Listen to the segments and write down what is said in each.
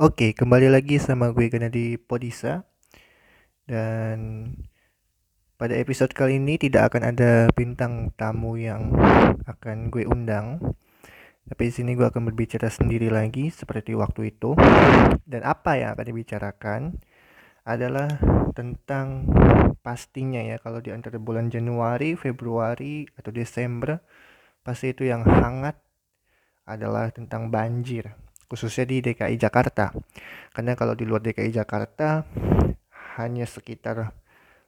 Oke, kembali lagi sama gue di Podisa dan pada episode kali ini tidak akan ada bintang tamu yang akan gue undang. Tapi di sini gue akan berbicara sendiri lagi seperti waktu itu. Dan apa yang akan dibicarakan adalah tentang pastinya ya kalau di antara bulan Januari, Februari atau Desember pasti itu yang hangat adalah tentang banjir khususnya di DKI Jakarta. Karena kalau di luar DKI Jakarta hanya sekitar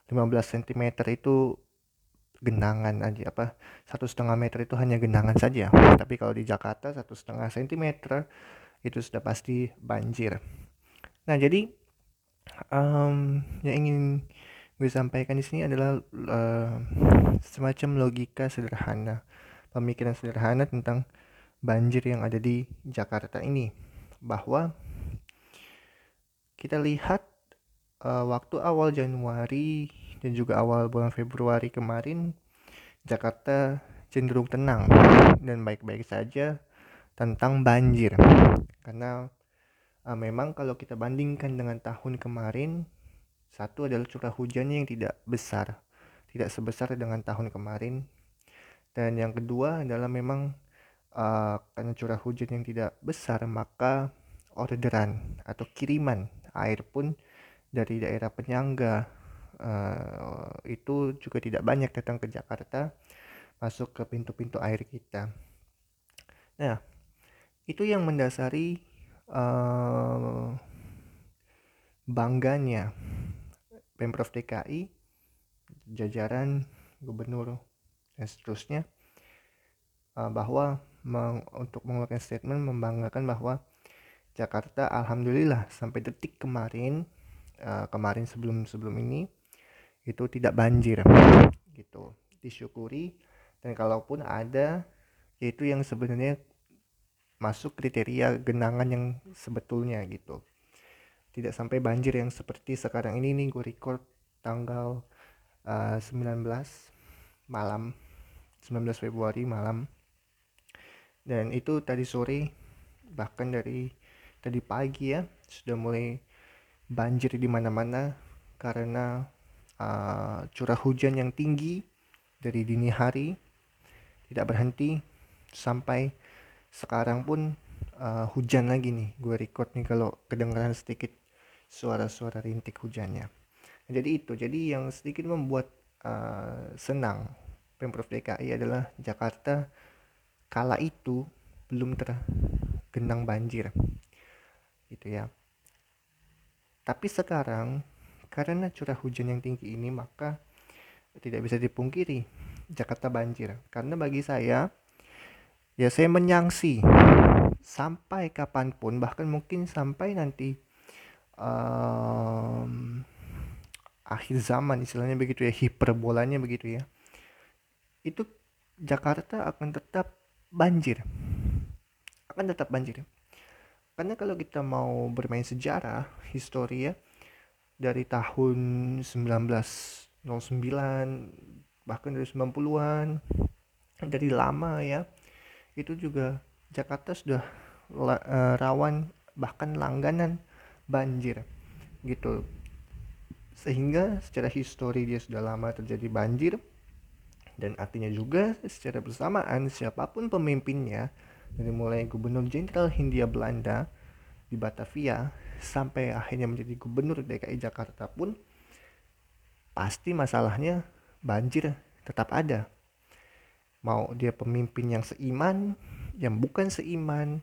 15 cm itu genangan aja apa satu setengah meter itu hanya genangan saja tapi kalau di Jakarta satu setengah sentimeter itu sudah pasti banjir nah jadi um, yang ingin gue sampaikan di sini adalah uh, semacam logika sederhana pemikiran sederhana tentang banjir yang ada di Jakarta ini bahwa kita lihat uh, waktu awal Januari dan juga awal bulan Februari kemarin Jakarta cenderung tenang dan baik-baik saja tentang banjir. Karena uh, memang kalau kita bandingkan dengan tahun kemarin satu adalah curah hujannya yang tidak besar tidak sebesar dengan tahun kemarin. Dan yang kedua adalah memang uh, karena curah hujan yang tidak besar maka orderan atau kiriman air pun dari daerah penyangga uh, itu juga tidak banyak datang ke Jakarta masuk ke pintu-pintu air kita. Nah, itu yang mendasari uh, bangganya Pemprov DKI, jajaran gubernur dan seterusnya bahwa meng, untuk mengeluarkan statement membanggakan bahwa Jakarta alhamdulillah sampai detik kemarin uh, kemarin sebelum sebelum ini itu tidak banjir gitu. Disyukuri dan kalaupun ada yaitu yang sebenarnya masuk kriteria genangan yang sebetulnya gitu. Tidak sampai banjir yang seperti sekarang ini nih gue record tanggal uh, 19 malam 19 Februari malam dan itu tadi sore bahkan dari tadi pagi ya sudah mulai banjir di mana-mana karena uh, curah hujan yang tinggi dari dini hari tidak berhenti sampai sekarang pun uh, hujan lagi nih. Gue record nih kalau kedengaran sedikit suara-suara rintik hujannya. Jadi itu jadi yang sedikit membuat uh, senang pemprov DKI adalah Jakarta kala itu belum tergenang banjir gitu ya. Tapi sekarang karena curah hujan yang tinggi ini maka tidak bisa dipungkiri Jakarta banjir. Karena bagi saya ya saya menyangsi sampai kapan pun bahkan mungkin sampai nanti um, akhir zaman istilahnya begitu ya hiperbolanya begitu ya itu Jakarta akan tetap banjir. Akan tetap banjir. Karena kalau kita mau bermain sejarah histori ya dari tahun 1909 bahkan dari 90-an dari lama ya itu juga Jakarta sudah uh, rawan bahkan langganan banjir gitu. Sehingga secara histori dia sudah lama terjadi banjir dan artinya juga secara bersamaan siapa pun pemimpinnya dari mulai gubernur jenderal Hindia Belanda di Batavia sampai akhirnya menjadi gubernur DKI Jakarta pun pasti masalahnya banjir tetap ada. Mau dia pemimpin yang seiman yang bukan seiman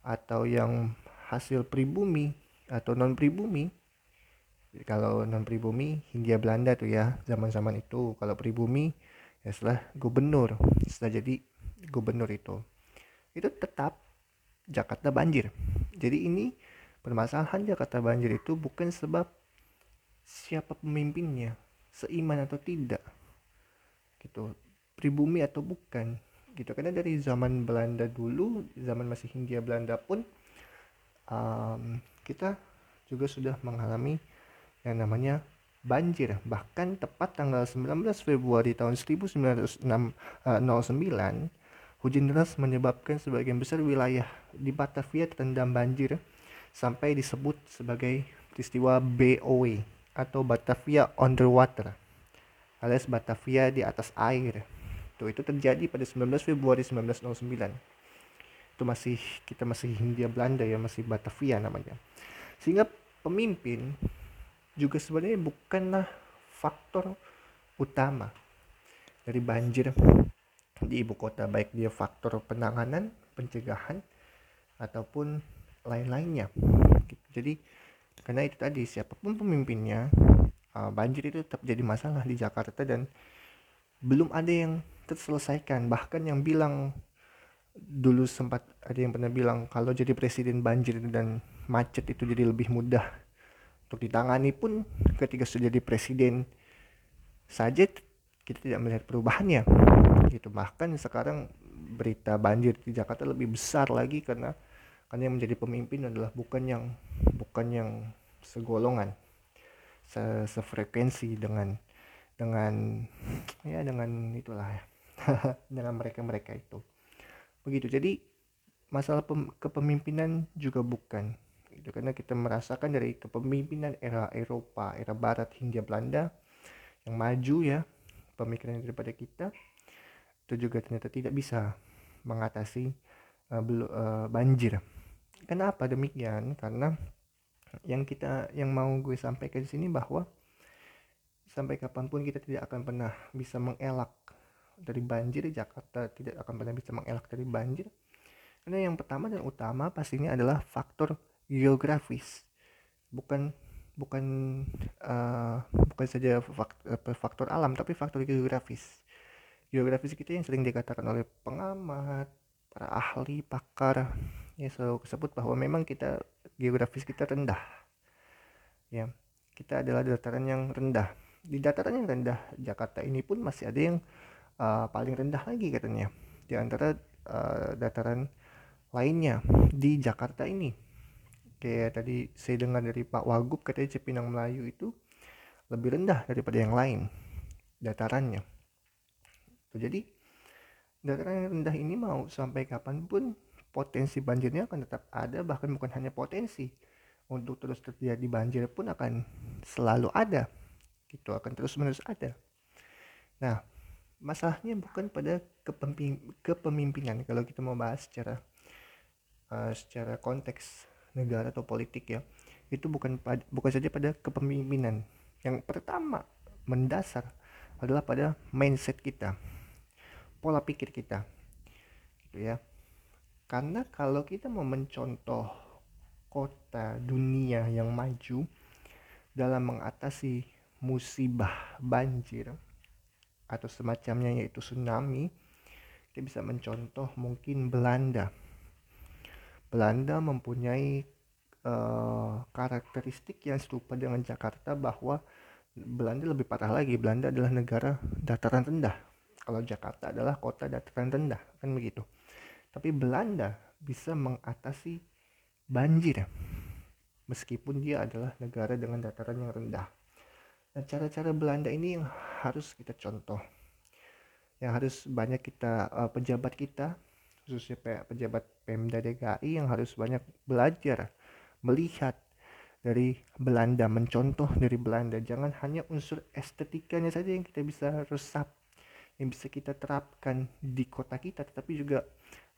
atau yang hasil pribumi atau non pribumi kalau non pribumi Hindia Belanda tuh ya zaman-zaman itu. Kalau pribumi ya setelah gubernur setelah jadi gubernur itu itu tetap Jakarta banjir. Jadi ini permasalahan Jakarta banjir itu bukan sebab siapa pemimpinnya seiman atau tidak gitu. Pribumi atau bukan gitu. Karena dari zaman Belanda dulu zaman masih Hindia Belanda pun um, kita juga sudah mengalami yang namanya banjir bahkan tepat tanggal 19 Februari tahun 1909 hujan deras menyebabkan sebagian besar wilayah di Batavia terendam banjir sampai disebut sebagai peristiwa BOW atau Batavia Underwater alias Batavia di atas air. Tuh itu terjadi pada 19 Februari 1909. Itu masih kita masih Hindia Belanda ya, masih Batavia namanya. Sehingga pemimpin juga sebenarnya bukanlah faktor utama dari banjir di ibu kota baik dia faktor penanganan, pencegahan ataupun lain-lainnya. Jadi karena itu tadi siapa pun pemimpinnya uh, banjir itu tetap jadi masalah di Jakarta dan belum ada yang terselesaikan bahkan yang bilang dulu sempat ada yang pernah bilang kalau jadi presiden banjir dan macet itu jadi lebih mudah untuk ditangani pun ketika sudah jadi presiden saja kita tidak melihat perubahannya. Gitu. Bahkan sekarang berita banjir di Jakarta lebih besar lagi karena karena yang menjadi pemimpin adalah bukan yang bukan yang segolongan se sefrekuensi dengan dengan ya dengan itulah ya dengan mereka mereka itu. Begitu. Jadi masalah pem, kepemimpinan juga bukan itu karena kita merasakan dari kepemimpinan era Eropa era Barat Hindia Belanda yang maju ya pemikiran daripada kita itu juga ternyata tidak bisa mengatasi uh, uh, banjir. Kenapa demikian? Karena yang kita yang mau gue sampaikan di sini bahwa sampai kapan pun kita tidak akan pernah bisa mengelak dari banjir Jakarta tidak akan pernah bisa mengelak dari banjir. Karena yang pertama dan utama pastinya adalah faktor geografis. Bukan bukan uh, bukan saja faktor, faktor alam tapi faktor geografis. Geografis kita yang sering dikatakan oleh pengamat para ahli pakar ya selalu sebut bahwa memang kita geografis kita rendah. Ya kita adalah dataran yang rendah. Di dataran yang rendah Jakarta ini pun masih ada yang uh, paling rendah lagi katanya di antara uh, dataran lainnya di Jakarta ini kayak tadi saya dengar dari Pak Wagub katanya Cipinang Melayu itu lebih rendah daripada yang lain datarannya. Jadi dataran yang rendah ini mau sampai kapan pun potensi banjirnya akan tetap ada bahkan bukan hanya potensi. Untuk terus terjadi banjir pun akan selalu ada. Gitu akan terus menerus ada. Nah masalahnya bukan pada kepemimpinan. Kalau kita mau bahas secara uh, secara konteks negara atau politik ya itu bukan pada, bukan saja pada kepemimpinan yang pertama mendasar adalah pada mindset kita pola pikir kita gitu ya karena kalau kita mau mencontoh kota dunia yang maju dalam mengatasi musibah banjir atau semacamnya yaitu tsunami, kita bisa mencontoh mungkin Belanda. Belanda mempunyai uh, karakteristik yang serupa dengan Jakarta bahwa Belanda lebih parah lagi. Belanda adalah negara dataran rendah. Kalau Jakarta adalah kota dataran rendah, kan begitu tapi Belanda bisa mengatasi banjir meskipun dia adalah negara dengan dataran yang rendah nah cara-cara Belanda ini yang harus kita contoh yang harus banyak kita uh, pejabat kita khususnya pejabat Pemda DKI yang harus banyak belajar melihat dari Belanda mencontoh dari Belanda. Jangan hanya unsur estetikanya saja yang kita bisa resap yang bisa kita terapkan di kota kita tetapi juga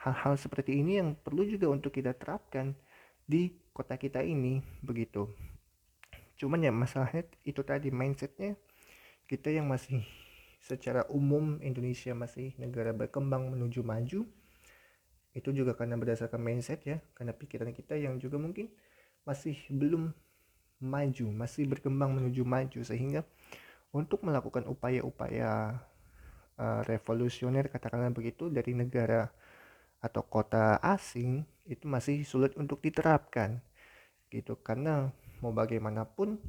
hal-hal seperti ini yang perlu juga untuk kita terapkan di kota kita ini begitu. Cuman ya masalahnya itu tadi mindsetnya kita yang masih secara umum Indonesia masih negara berkembang menuju maju itu juga karena berdasarkan mindset ya karena pikiran kita yang juga mungkin masih belum maju masih berkembang menuju maju. Sehingga untuk melakukan upaya-upaya uh, revolusioner katakanlah begitu dari negara atau kota asing itu masih sulit untuk diterapkan. Gitu karena mau bagaimanapun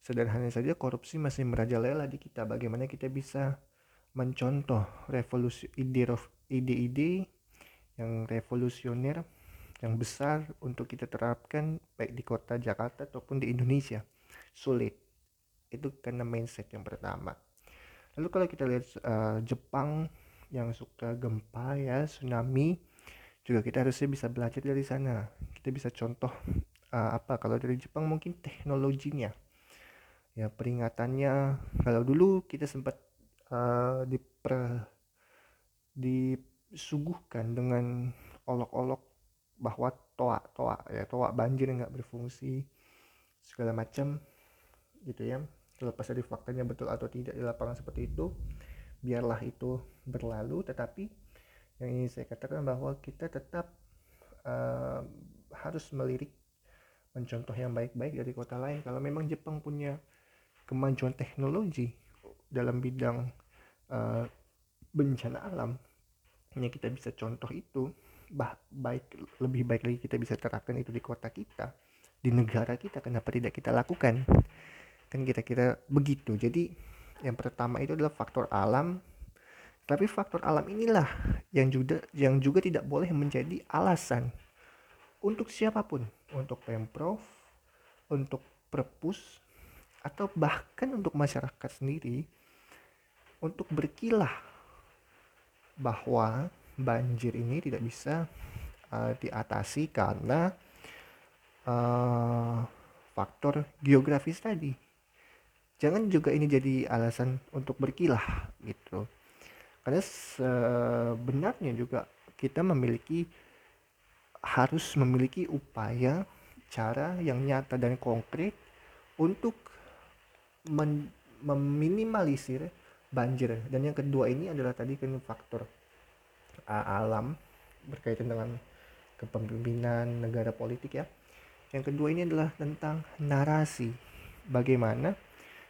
sederhana saja korupsi masih merajalela di kita. Bagaimana kita bisa mencontoh revolusi ide-ide yang revolusioner yang besar untuk kita terapkan baik di kota Jakarta ataupun di Indonesia. Sulit. Itu karena mindset yang pertama. Lalu kalau kita lihat uh, Jepang yang suka gempa ya tsunami juga kita harusnya bisa belajar dari sana. Kita bisa contoh uh, apa? Kalau dari Jepang mungkin teknologinya. Ya peringatannya kalau dulu kita sempat uh, diper disuguhkan dengan olok-olok bahwa toa toa ya toa banjir nggak berfungsi segala macam gitu ya. Terlepas dari faktanya betul atau tidak di lapangan seperti itu biarlah itu berlalu. Tetapi yang ingin saya katakan bahwa kita tetap uh, harus melirik mencontoh yang baik-baik dari kota lain. Kalau memang Jepang punya kemajuan teknologi dalam bidang uh, bencana alam yang kita bisa contoh itu bah baik lebih baik lagi kita bisa terapkan itu di kota kita di negara kita kenapa tidak kita lakukan? Kan kira-kira begitu. Jadi yang pertama itu adalah faktor alam. Tapi faktor alam inilah yang juga yang juga tidak boleh menjadi alasan untuk siapa pun, untuk Pemprov, untuk Perpus atau bahkan untuk masyarakat sendiri untuk berkilah bahwa banjir ini tidak bisa uh, diatasi karena uh, faktor geografis tadi. Jangan juga ini jadi alasan untuk berkilah gitu karena sebenarnya juga kita memiliki harus memiliki upaya cara yang nyata dan konkret untuk men, meminimalisir banjir dan yang kedua ini adalah tadi kan faktor uh, alam berkaitan dengan kepemimpinan negara politik ya yang kedua ini adalah tentang narasi bagaimana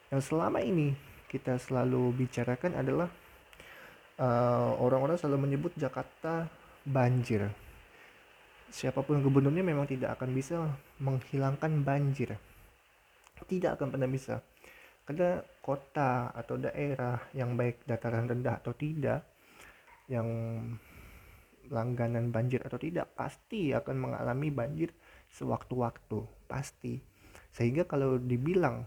yang selama ini kita selalu bicarakan adalah eh, orang-orang selalu menyebut Jakarta banjir. Siapa pun gubernurnya memang tidak akan bisa menghilangkan banjir. Tidak akan pernah bisa. Karena kota atau daerah yang baik dataran rendah atau tidak, yang langganan banjir atau tidak, pasti akan mengalami banjir sewaktu-waktu. Pasti. Sehingga kalau dibilang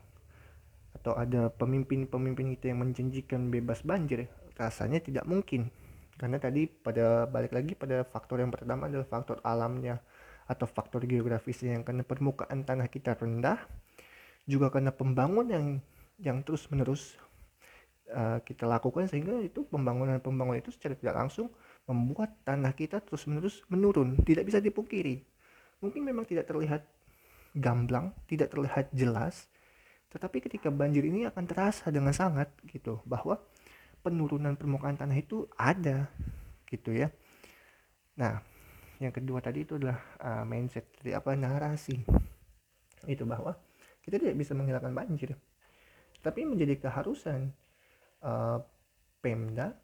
atau ada pemimpin-pemimpin kita yang menjanjikan bebas banjir, rasanya tidak mungkin karena tadi pada balik lagi pada faktor yang pertama adalah faktor alamnya atau faktor geografisnya yang karena permukaan tanah kita rendah juga karena pembangunan yang yang terus menerus uh, kita lakukan sehingga itu pembangunan pembangunan itu secara tidak langsung membuat tanah kita terus menerus menurun tidak bisa dipungkiri. Mungkin memang tidak terlihat gamblang tidak terlihat jelas tetapi ketika banjir ini akan terasa dengan sangat gitu bahwa penurunan permukaan tanah itu ada gitu ya. Nah yang kedua tadi itu adalah uh, mindset jadi apa narasi. Itu bahwa kita tidak bisa menghilangkan banjir tapi menjadi keharusan uh, Pemda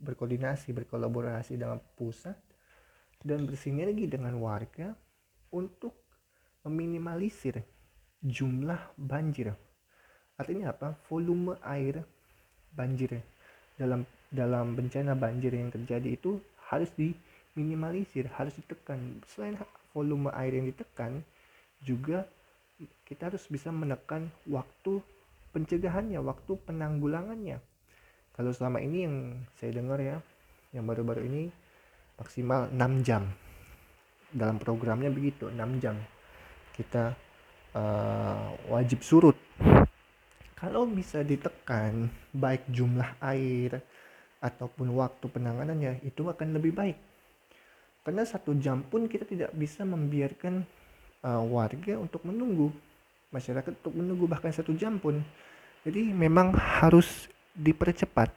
berkoordinasi berkolaborasi dengan pusat dan bersinergi dengan warga untuk meminimalisir jumlah banjir. Artinya apa? Volume air banjir. Dalam dalam bencana banjir yang terjadi itu harus diminimalisir harus ditekan. Selain volume air yang ditekan juga kita harus bisa menekan waktu pencegahannya waktu penanggulangannya. Kalau selama ini yang saya dengar ya yang baru-baru ini maksimal 6 jam. Dalam programnya begitu 6 jam. Kita uh, wajib surut. Kalau bisa ditekan baik jumlah air ataupun waktu penanganannya itu akan lebih baik. Karena satu jam pun kita tidak bisa membiarkan uh, warga untuk menunggu masyarakat untuk menunggu bahkan satu jam pun jadi memang harus dipercepat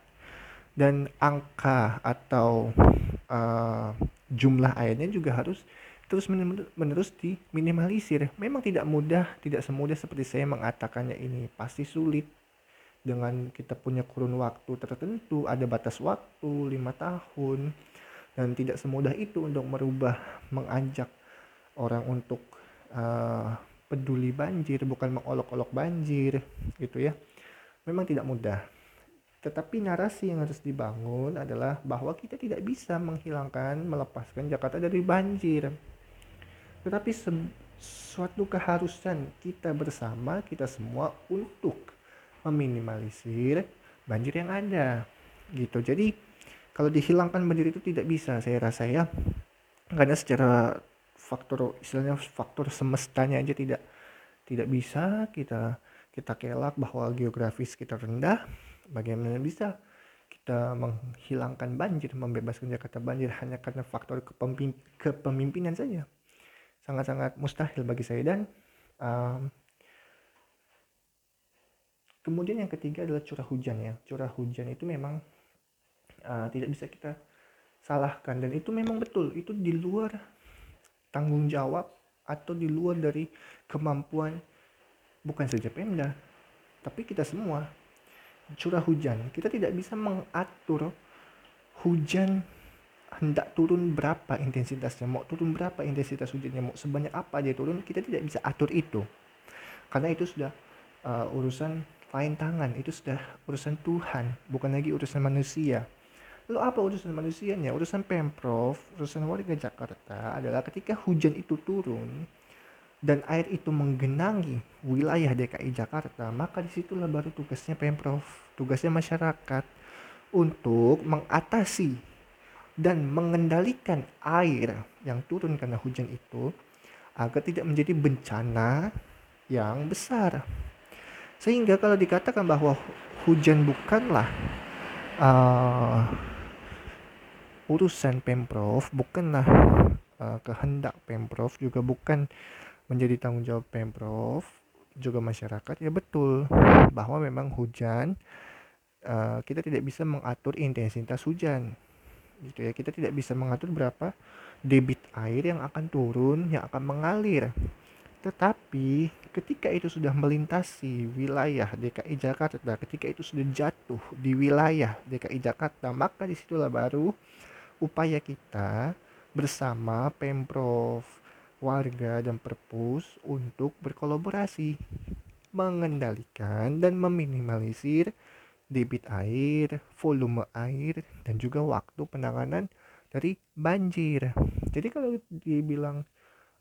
dan angka atau uh, jumlah airnya juga harus terus menerus diminimalisir. Memang tidak mudah, tidak semudah seperti saya mengatakannya ini. Pasti sulit dengan kita punya kurun waktu tertentu, ada batas waktu lima tahun dan tidak semudah itu untuk merubah, mengajak orang untuk uh, peduli banjir, bukan mengolok-olok banjir, gitu ya. Memang tidak mudah. Tetapi narasi yang harus dibangun adalah bahwa kita tidak bisa menghilangkan, melepaskan Jakarta dari banjir tetapi suatu keharusan kita bersama kita semua untuk meminimalisir banjir yang ada gitu jadi kalau dihilangkan banjir itu tidak bisa saya rasa ya karena secara faktor istilahnya faktor semestanya aja tidak tidak bisa kita kita kelak bahwa geografis kita rendah bagaimana bisa kita menghilangkan banjir membebaskan Jakarta banjir hanya karena faktor kepemimpinan saja. Sangat-sangat mustahil bagi saya. Dan um, kemudian yang ketiga adalah curah hujan ya. Curah hujan itu memang uh, tidak bisa kita salahkan. Dan itu memang betul itu di luar tanggung jawab atau di luar dari kemampuan bukan saja Pemda tapi kita semua. Curah hujan. Kita tidak bisa mengatur hujan hendak turun berapa intensitasnya. Mau turun berapa intensitas hujannya mau sebanyak apa dia turun kita tidak bisa atur itu. Karena itu sudah uh, urusan lain tangan. Itu sudah urusan Tuhan bukan lagi urusan manusia Lalu apa urusan manusianya? Urusan Pemprov, urusan warga Jakarta adalah ketika hujan itu turun dan air itu menggenangi wilayah DKI Jakarta, maka di situlah baru tugasnya Pemprov, tugasnya masyarakat untuk mengatasi dan mengendalikan air yang turun karena hujan itu agar tidak menjadi bencana yang besar. Sehingga kalau dikatakan bahwa hujan bukanlah uh, urusan Pemprov bukanlah uh, kehendak Pemprov juga bukan menjadi tanggung jawab Pemprov juga masyarakat ya betul. Bahwa memang hujan uh, kita tidak bisa mengatur intensitas hujan. Gitu ya kita tidak bisa mengatur berapa debit air yang akan turun yang akan mengalir. Tetapi ketika itu sudah melintasi wilayah DKI Jakarta ketika itu sudah jatuh di wilayah DKI Jakarta maka di situlah baru upaya kita bersama Pemprov, warga dan perpus untuk berkolaborasi mengendalikan dan meminimalisir debit air, volume air, dan juga waktu penanganan dari banjir. Jadi kalau dibilang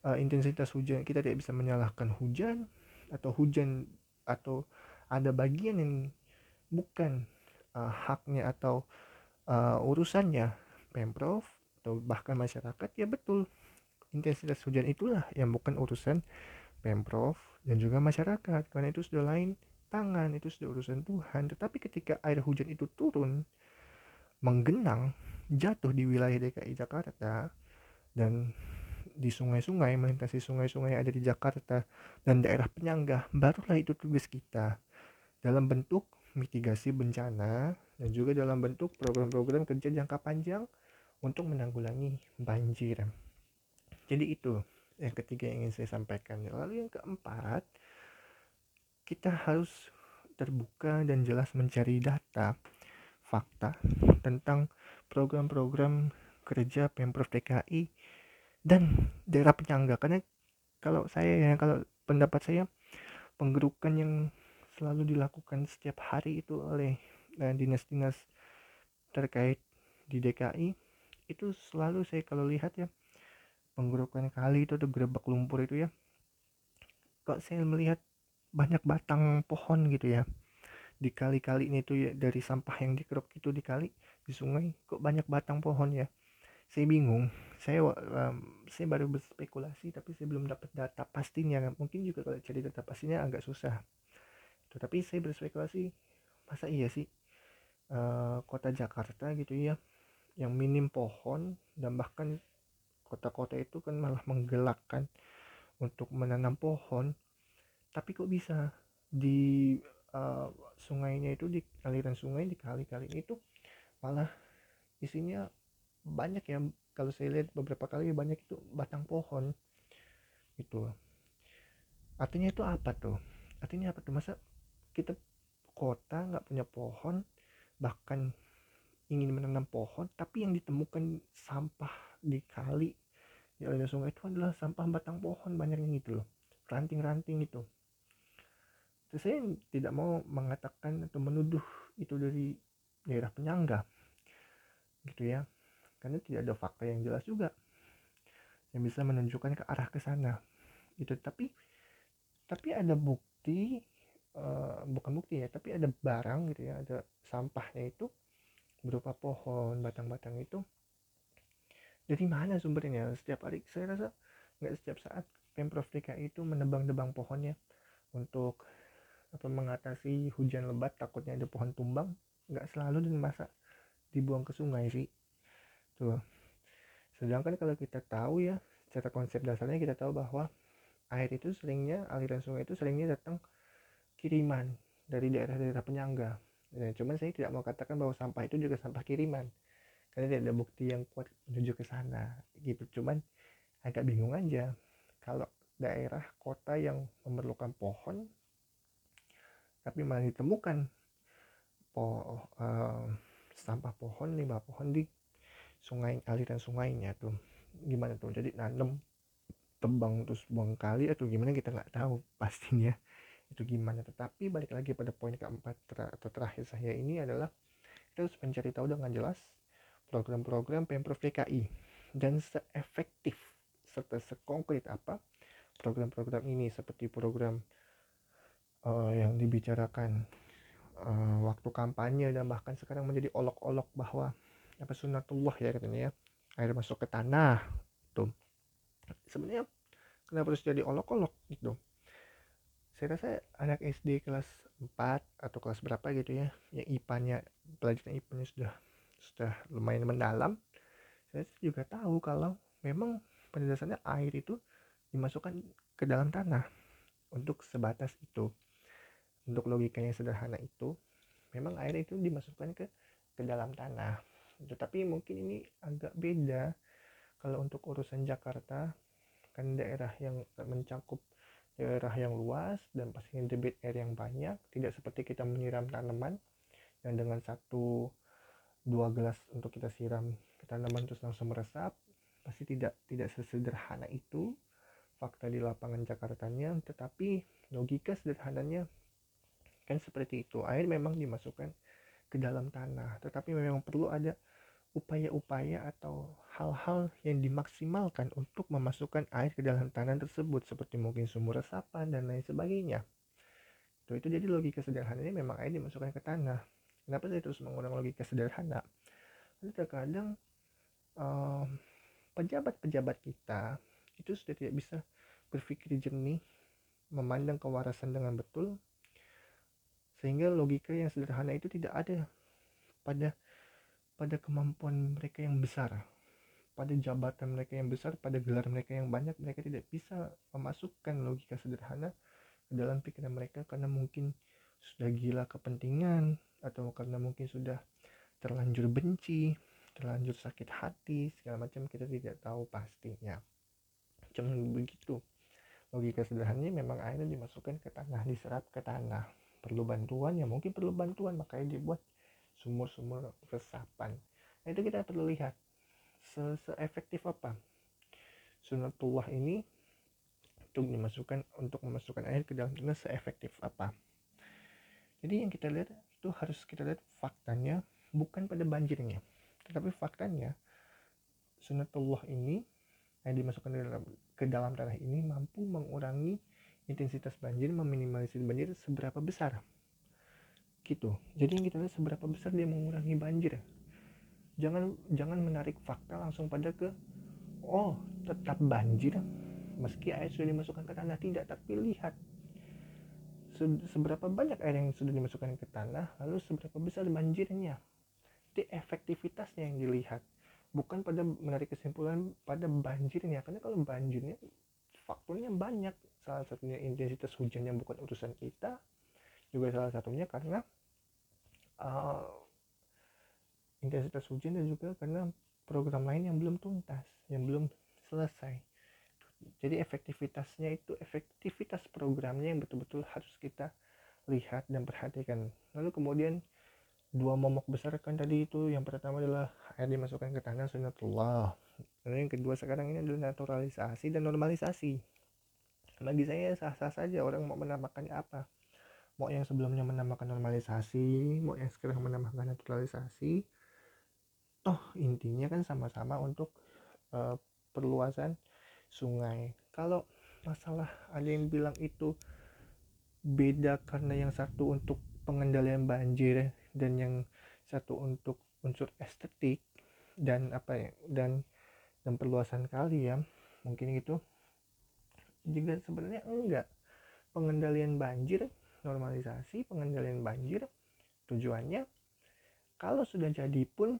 uh, intensitas hujan kita tidak bisa menyalahkan hujan atau hujan atau ada bagian yang bukan uh, haknya atau uh, urusannya Pemprov atau bahkan masyarakat ya betul. Intensitas hujan itulah yang bukan urusan Pemprov dan juga masyarakat. Karena itu sudah lain tangan itu sudah urusan Tuhan. Tetapi ketika air hujan itu turun menggenang jatuh di wilayah DKI Jakarta dan di sungai-sungai melintasi sungai-sungai ada di Jakarta dan daerah penyangga barulah itu tugas kita dalam bentuk mitigasi bencana dan juga dalam bentuk program-program kerja jangka panjang untuk menanggulangi banjir. Jadi itu yang ketiga yang ingin saya sampaikan. Lalu yang keempat, kita harus terbuka dan jelas mencari data, fakta tentang program-program kerja Pemprov DKI dan daerah penyangga. Karena kalau saya ya, kalau pendapat saya penggerukan yang selalu dilakukan setiap hari itu oleh eh, dinas-dinas terkait di DKI itu selalu saya kalau lihat ya penggerukan kali itu tuh gerebek lumpur itu ya. Kok saya melihat banyak batang pohon gitu ya. Di kali-kali ini tuh ya dari sampah yang dikeruk itu di kali di sungai kok banyak batang pohon ya. Saya bingung. Saya um, saya baru berspekulasi tapi saya belum dapat data pastinya. Mungkin juga kalau cari data pastinya agak susah. Tetapi saya berspekulasi masa iya sih uh, kota Jakarta gitu ya yang minim pohon dan bahkan kota-kota itu kan malah menggelakkan untuk menanam pohon. Tapi kok bisa? Di uh, sungainya itu di aliran sungai di kali-kali itu malah isinya banyak ya. Kalau saya lihat beberapa kali banyak itu batang pohon. Itu artinya itu apa tuh? Artinya apa tuh? Masa kita kota nggak punya pohon bahkan ingin menanam pohon tapi yang ditemukan sampah di kali di aliran sungai itu adalah sampah batang pohon banyaknya gitu loh ranting-ranting itu. Terus saya tidak mau mengatakan atau menuduh itu dari daerah penyangga gitu ya karena tidak ada fakta yang jelas juga yang bisa menunjukkan ke arah ke sana gitu. Tapi tapi ada bukti uh, bukan bukti ya tapi ada barang gitu ya ada sampahnya itu berupa pohon batang-batang itu. Dari mana sumbernya? Setiap hari saya rasa nggak setiap saat pemprov DKI itu menebang-nebang pohonnya untuk apa mengatasi hujan lebat takutnya ada pohon tumbang. Nggak selalu dan masa dibuang ke sungai sih. Tuh. Sedangkan kalau kita tahu ya secara konsep dasarnya kita tahu bahwa air itu seringnya aliran sungai itu seringnya datang kiriman dari daerah-daerah penyangga nah, cuman saya tidak mau katakan bahwa sampah itu juga sampah kiriman karena tidak ada bukti yang kuat menuju ke sana gitu. Cuman agak bingung aja kalau daerah kota yang memerlukan pohon tapi malah ditemukan po uh, sampah pohon limbah pohon di sungai aliran sungainya tuh gimana tuh? Jadi nanam tebang terus buang kali atau gimana kita nggak tahu pastinya itu gimana? Tetapi balik lagi pada poin keempat ter atau terakhir saya ini adalah kita harus mencari tahu dengan jelas program-program pemprov DKI dan seefektif serta sekonkret apa program-program ini seperti program uh, yang dibicarakan uh, waktu kampanye dan bahkan sekarang menjadi olok-olok bahwa apa sunatullah ya katanya ya air masuk ke tanah tuh. Sebenarnya kenapa harus jadi olok-olok gitu saya rasa anak SD kelas 4 atau kelas berapa gitu ya yang IPA-nya pelajaran IPA-nya sudah sudah lumayan mendalam saya juga tahu kalau memang pada dasarnya air itu dimasukkan ke dalam tanah. Untuk sebatas itu untuk logikanya sederhana itu memang air itu dimasukkan ke ke dalam tanah. Tetapi mungkin ini agak beda. Kalau untuk urusan Jakarta kan daerah yang mencakup daerah yang luas dan pastinya debit air yang banyak tidak seperti kita menyiram tanaman yang dengan satu dua gelas untuk kita siram tanaman terus langsung meresap pasti tidak tidak sesederhana itu fakta di lapangan Jakartanya. Tetapi logika sederhananya kan seperti itu. Air memang dimasukkan ke dalam tanah tetapi memang perlu ada upaya-upaya atau hal-hal yang dimaksimalkan untuk memasukkan air ke dalam tanah tersebut seperti mungkin sumur resapan dan lain sebagainya. Itu, itu jadi logika sederhananya memang air dimasukkan ke tanah. Kenapa saya terus mengulang logika sederhana? Karena terkadang pejabat-pejabat um, kita itu sudah tidak bisa berpikir jernih memandang kewarasan dengan betul sehingga logika yang sederhana itu tidak ada pada pada kemampuan mereka yang besar pada jabatan mereka yang besar pada gelar mereka yang banyak mereka tidak bisa memasukkan logika sederhana ke dalam pikiran mereka karena mungkin sudah gila kepentingan atau karena mungkin sudah terlanjur benci terlanjur sakit hati segala macam kita tidak tahu pastinya. Cuman begitu. Logika sederhananya memang airnya dimasukkan ke tanah diserap ke tanah. Perlu bantuan ya mungkin perlu bantuan makanya dibuat sumur-sumur resapan. Nah itu kita perlu lihat se, -se efektif apa. Sunatullah ini untuk dimasukkan untuk memasukkan air ke dalam tanah seefektif apa. Jadi yang kita lihat itu harus kita lihat faktanya bukan pada banjirnya. Tetapi faktanya sunatullah ini yang dimasukkan ke dalam, ke dalam tanah ini mampu mengurangi intensitas banjir meminimalisir banjir seberapa besar gitu. Jadi yang kita lihat seberapa besar dia mengurangi banjir jangan jangan menarik fakta langsung pada ke oh tetap banjir. Meski air sudah dimasukkan ke tanah tidak. Tapi lihat seberapa banyak air yang sudah dimasukkan ke tanah lalu seberapa besar banjirnya. Itu efektivitasnya yang dilihat. Bukan pada menarik kesimpulan pada banjirnya. Karena kalau banjirnya faktornya banyak. Salah satunya intensitas hujan yang bukan urusan kita juga salah satunya karena uh, intensitas hujan dan juga karena program lain yang belum tuntas yang belum selesai. Jadi efektivitasnya itu efektivitas programnya yang betul-betul harus kita lihat dan perhatikan. Lalu kemudian dua momok besar kan tadi itu yang pertama adalah air dimasukkan ke tanah sunatullah. Dan yang kedua sekarang ini adalah naturalisasi dan normalisasi. Bagi saya sah-sah saja orang mau menamakannya apa mau yang sebelumnya menamakan normalisasi mau yang sekarang menambahkan naturalisasi toh intinya kan sama-sama untuk uh, perluasan sungai. Kalau masalah ada yang bilang itu beda karena yang satu untuk pengendalian banjir dan yang satu untuk unsur estetik dan apa ya dan dan perluasan kali ya mungkin itu. Juga sebenarnya enggak pengendalian banjir normalisasi pengendalian banjir. Tujuannya kalau sudah jadi pun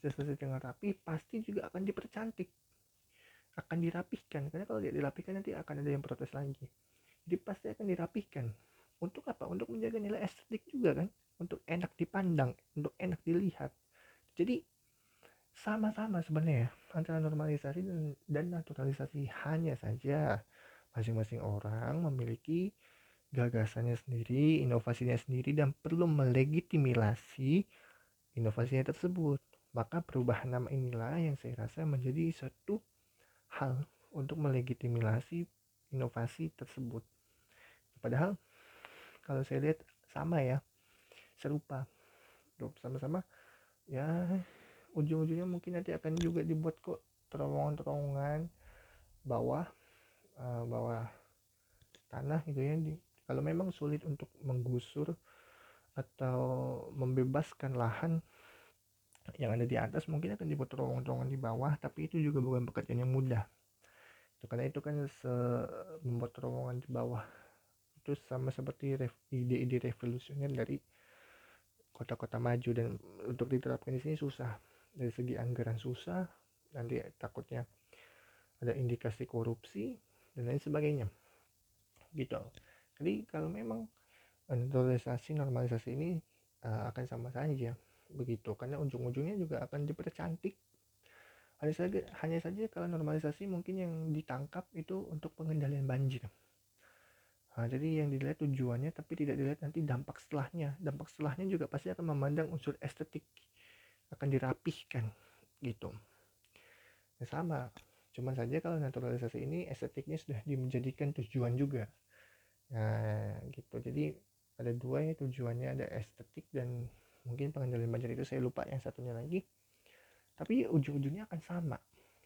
sudah selesai dengan rapi pasti juga akan dipercantik akan dirapihkan karena kalau tidak dirapihkan nanti akan ada yang protes lagi. Jadi pasti akan dirapihkan untuk apa? Untuk menjaga nilai estetik juga kan? Untuk enak dipandang untuk enak dilihat. Jadi sama-sama sebenarnya antara normalisasi dan, dan naturalisasi. Hanya saja masing-masing orang memiliki gagasannya sendiri, inovasinya sendiri dan perlu melegitimasi inovasinya tersebut. Maka perubahan nama inilah yang saya rasa menjadi satu hal untuk melegitimasi inovasi tersebut. Padahal kalau saya lihat sama ya, serupa. Sama-sama ya ujung-ujungnya mungkin nanti akan juga dibuat kok terowongan-terowongan bawah uh, bawah tanah gitu ya di kalau memang sulit untuk menggusur atau membebaskan lahan yang ada di atas mungkin akan dibuat terowongan-terowongan di bawah tapi itu juga bukan pekerjaan yang mudah. Itu karena itu kan membuat terowongan di bawah. Itu sama seperti ide-ide revolusioner dari kota-kota maju dan untuk diterapkan di sini susah. Dari segi anggaran susah nanti takutnya ada indikasi korupsi dan lain sebagainya. Gitu jadi kalau memang naturalisasi normalisasi ini uh, akan sama saja begitu. Karena ujung-ujungnya juga akan dipercantik. Hanya saja hanya saja kalau normalisasi mungkin yang ditangkap itu untuk pengendalian banjir. Nah, jadi yang dilihat tujuannya tapi tidak dilihat nanti dampak setelahnya. Dampak setelahnya juga pasti akan memandang unsur estetik. Akan dirapihkan gitu. Ya sama cuman saja kalau naturalisasi ini estetiknya sudah dijadikan tujuan juga nah gitu. Jadi ada dua ya tujuannya ada estetik dan mungkin pengendalian banjir itu saya lupa yang satunya lagi. Tapi ujung-ujungnya akan sama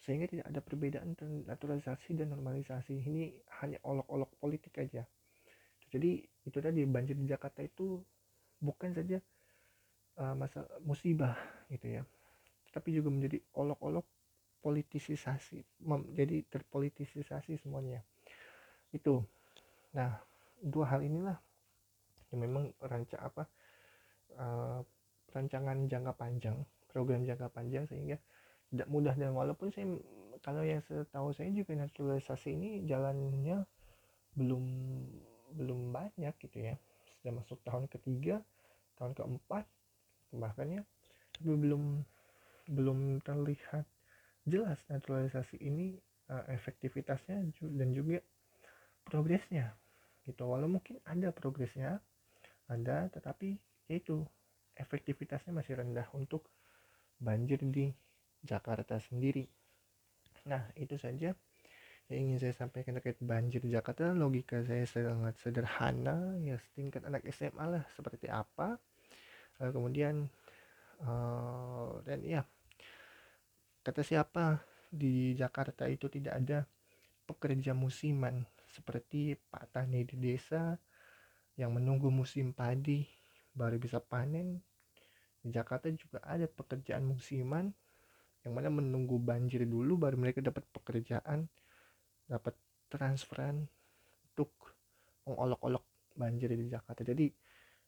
sehingga tidak ada perbedaan naturalisasi dan normalisasi. Ini hanya olok-olok politik aja. Jadi itu tadi banjir di Jakarta itu bukan saja uh, masa musibah gitu ya. Tapi juga menjadi olok-olok politisasi jadi terpolitisasi semuanya. Itu. Nah dua hal inilah. Yang memang rancang apa uh, rancangan jangka panjang program jangka panjang sehingga tidak mudah dan walaupun saya kalau yang setahu saya juga naturalisasi ini jalannya belum belum banyak gitu ya. Sudah masuk tahun ketiga tahun keempat bahkan ya tapi belum belum terlihat jelas naturalisasi ini uh, efektivitasnya dan juga progresnya gitu. Walau mungkin ada progresnya ada tetapi itu efektivitasnya masih rendah untuk banjir di Jakarta sendiri. Nah itu saja yang ingin saya sampaikan terkait banjir di Jakarta. Logika saya sangat sederhana ya setingkat anak SMA lah seperti apa. Uh, kemudian uh, dan ya kata siapa di Jakarta itu tidak ada pekerja musiman seperti Pak Tani di desa yang menunggu musim padi baru bisa panen. Di Jakarta juga ada pekerjaan musiman yang mana menunggu banjir dulu baru mereka dapat pekerjaan, dapat transferan untuk mengolok-olok banjir di Jakarta. Jadi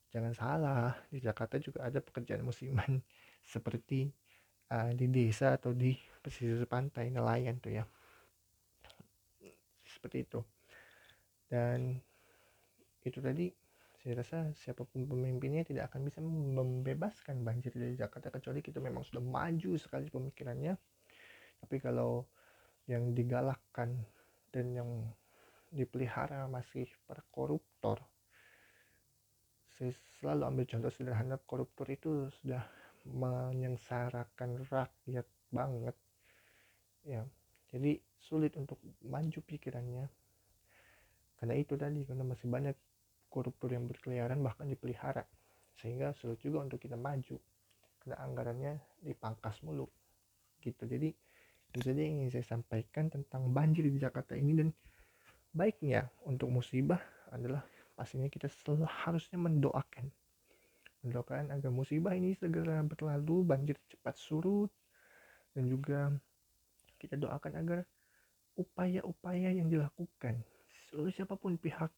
jangan salah, di Jakarta juga ada pekerjaan musiman seperti uh, di desa atau di pesisir pantai nelayan tuh ya. Seperti itu dan itu tadi saya rasa siapa pun pemimpinnya tidak akan bisa membebaskan banjir dari Jakarta kecuali kita memang sudah maju sekali pemikirannya. Tapi kalau yang digalakkan dan yang dipelihara masih para koruptor saya selalu ambil contoh sederhana koruptor itu sudah menyengsarakan rakyat banget. Ya jadi sulit untuk maju pikirannya karena itu tadi karena masih banyak koruptor yang berkeliaran bahkan dipelihara. Sehingga sulit juga untuk kita maju. Karena anggarannya dipangkas mulu. Gitu. Jadi itu saja yang ingin saya sampaikan tentang banjir di Jakarta ini. Dan baiknya untuk musibah adalah pastinya kita selalu harusnya mendoakan. Mendoakan agar musibah ini segera berlalu banjir cepat surut dan juga kita doakan agar upaya-upaya yang dilakukan seluruh siapa pun pihak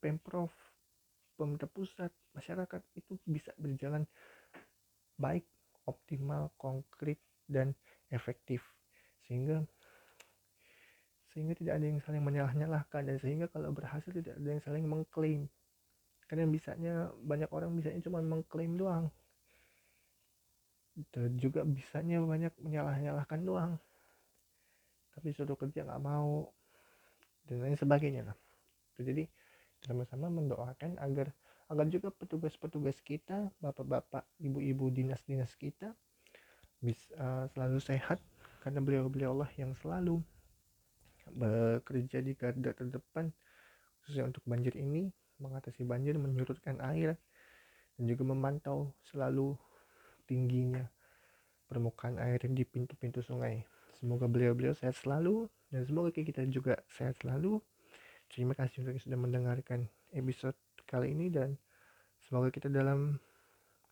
pemprov pemerintah pusat masyarakat itu bisa berjalan baik optimal konkret dan efektif. Sehingga sehingga tidak ada yang saling menyalah-nyalahkan dan sehingga kalau berhasil tidak ada yang saling mengklaim. Karena bisanya banyak orang bisanya cuma mengklaim doang. Dan juga bisanya banyak menyalah-nyalahkan doang. Tapi suruh kerja nggak mau dan lain sebagainya lah jadi sama-sama mendoakan agar agar juga petugas-petugas kita bapak-bapak ibu-ibu dinas-dinas kita bisa uh, selalu sehat. Karena beliau-beliau Allah yang selalu bekerja di garda terdepan khususnya untuk banjir ini mengatasi banjir menyurutkan air dan juga memantau selalu tingginya permukaan air di pintu-pintu sungai semoga beliau-beliau sehat selalu dan semoga kita juga sehat selalu terima kasih untuk sudah mendengarkan episode kali ini dan semoga kita dalam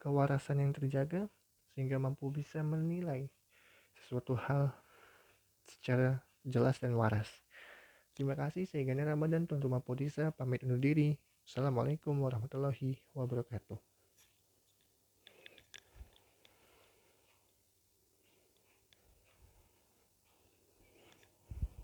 kewarasan yang terjaga sehingga mampu bisa menilai sesuatu hal secara jelas dan waras. Terima kasih, saya Gani Ramadan, Tuan Rumah Podisa, pamit undur diri. Assalamualaikum warahmatullahi wabarakatuh.